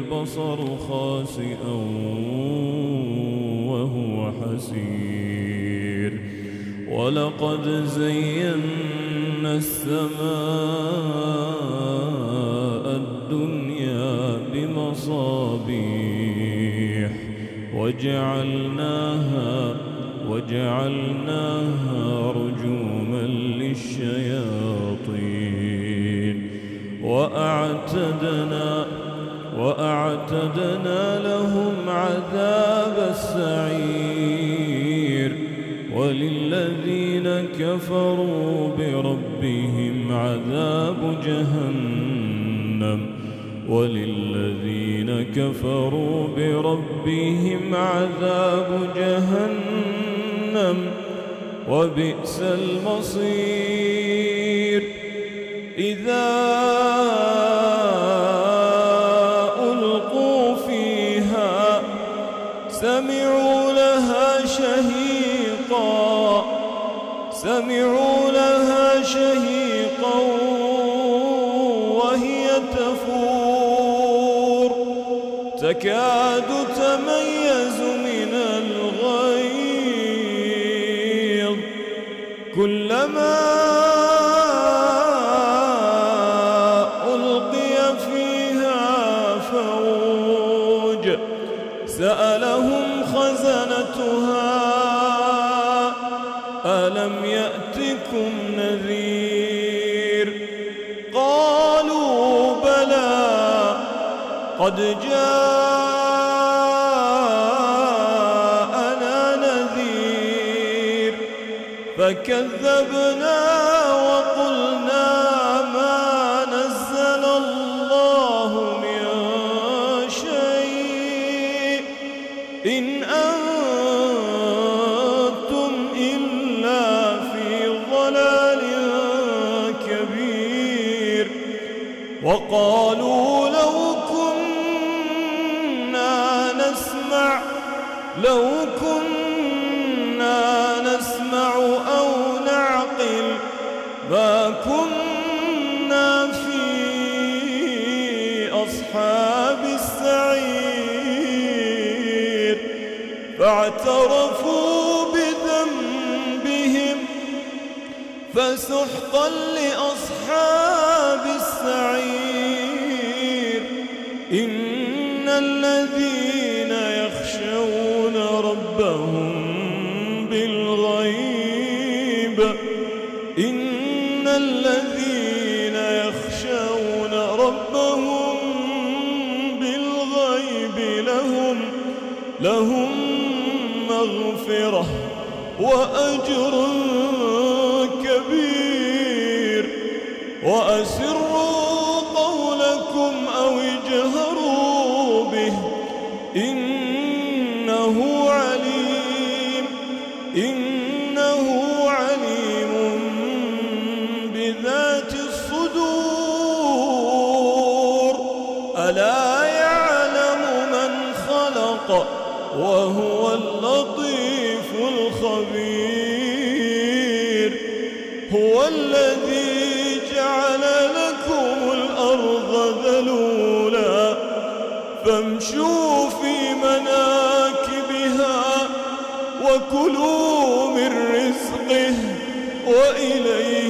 البصر خاسئا وهو حسير. ولقد زينا السماء الدنيا بمصابيح. وجعلناها وجعلناها رجوما للشياطين. وأعتدنا وأعتدنا لهم عذاب السعير وللذين كفروا بربهم عذاب جهنم وللذين كفروا بربهم عذاب جهنم وبئس المصير إذا سمعوا لها شهيقا. سمعوا لها شهيقا وهي تفور. تكاد تميز من الغيظ. كلما قد جاءنا نذير فكذبنا وقلنا ما نزل الله من شيء إن أنتم إلا في ضلال كبير وقالوا ما كنا في أصحاب السعير. فاعترفوا بذنبهم فسحقا لأصحاب لهم مغفرة وأجر كبير. وأسروا قولكم أو اجهروا به. إنه عليم. إنه فامشوا في مناكبها وكلوا من رزقه وإليه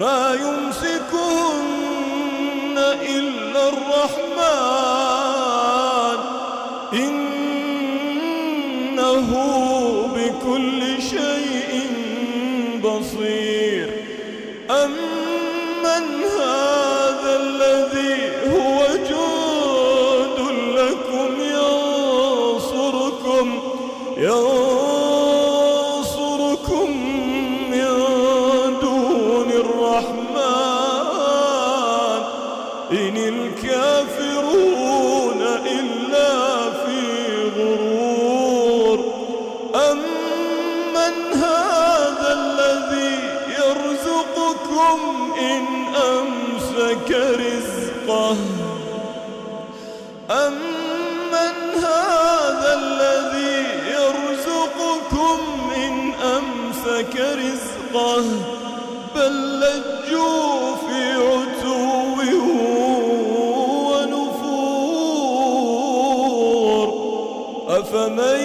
ما يمسكهن رزقه أمن هذا الذي يرزقكم إن أمسك رزقه بل لجوا في عتو ونفور. أفمن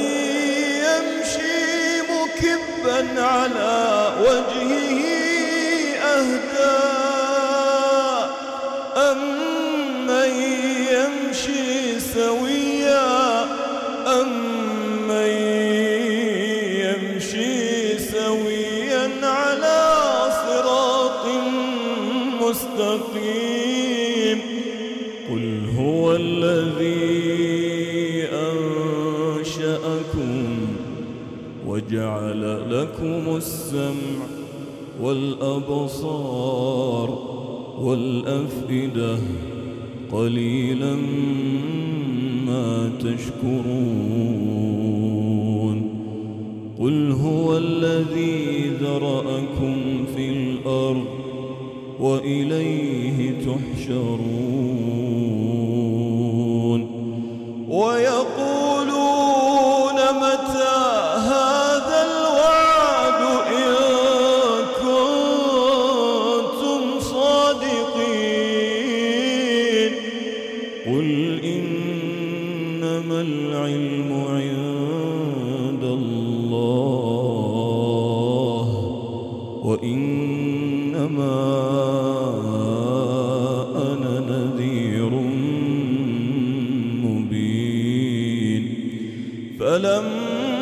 يمشي مكبا على وجهه أنشأكم وجعل لكم السمع والأبصار والأفئدة قليلا ما تشكرون قل هو الذي ذرأكم في الأرض وإليه تحشرون ويقولون قل إنما العلم عند الله وإنما أنا نذير مبين فلما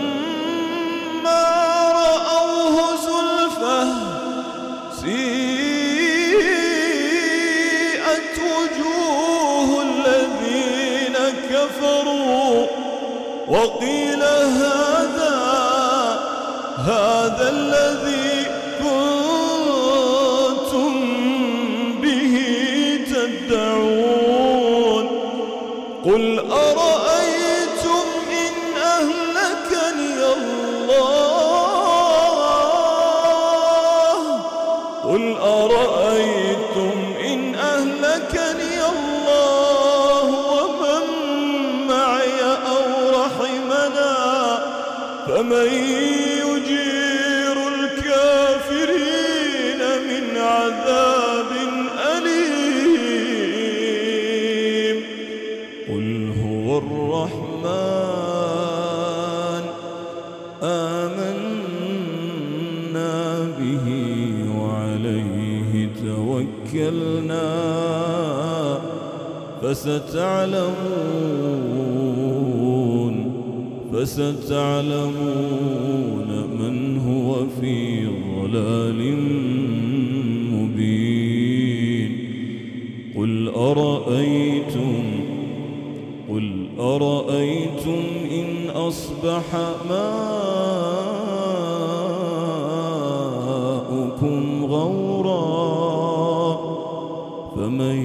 وقيل هذا هذا الذي كنتم به تدعون. قل أرأيتم فمن يجير الكافرين من عذاب أليم. قل هو الرحمن. آمنا به وعليه توكلنا. فستعلمون فستعلمون من هو في ضلال مبين. قل أرأيتم قل أرأيتم إن أصبح ماؤكم غورا فمن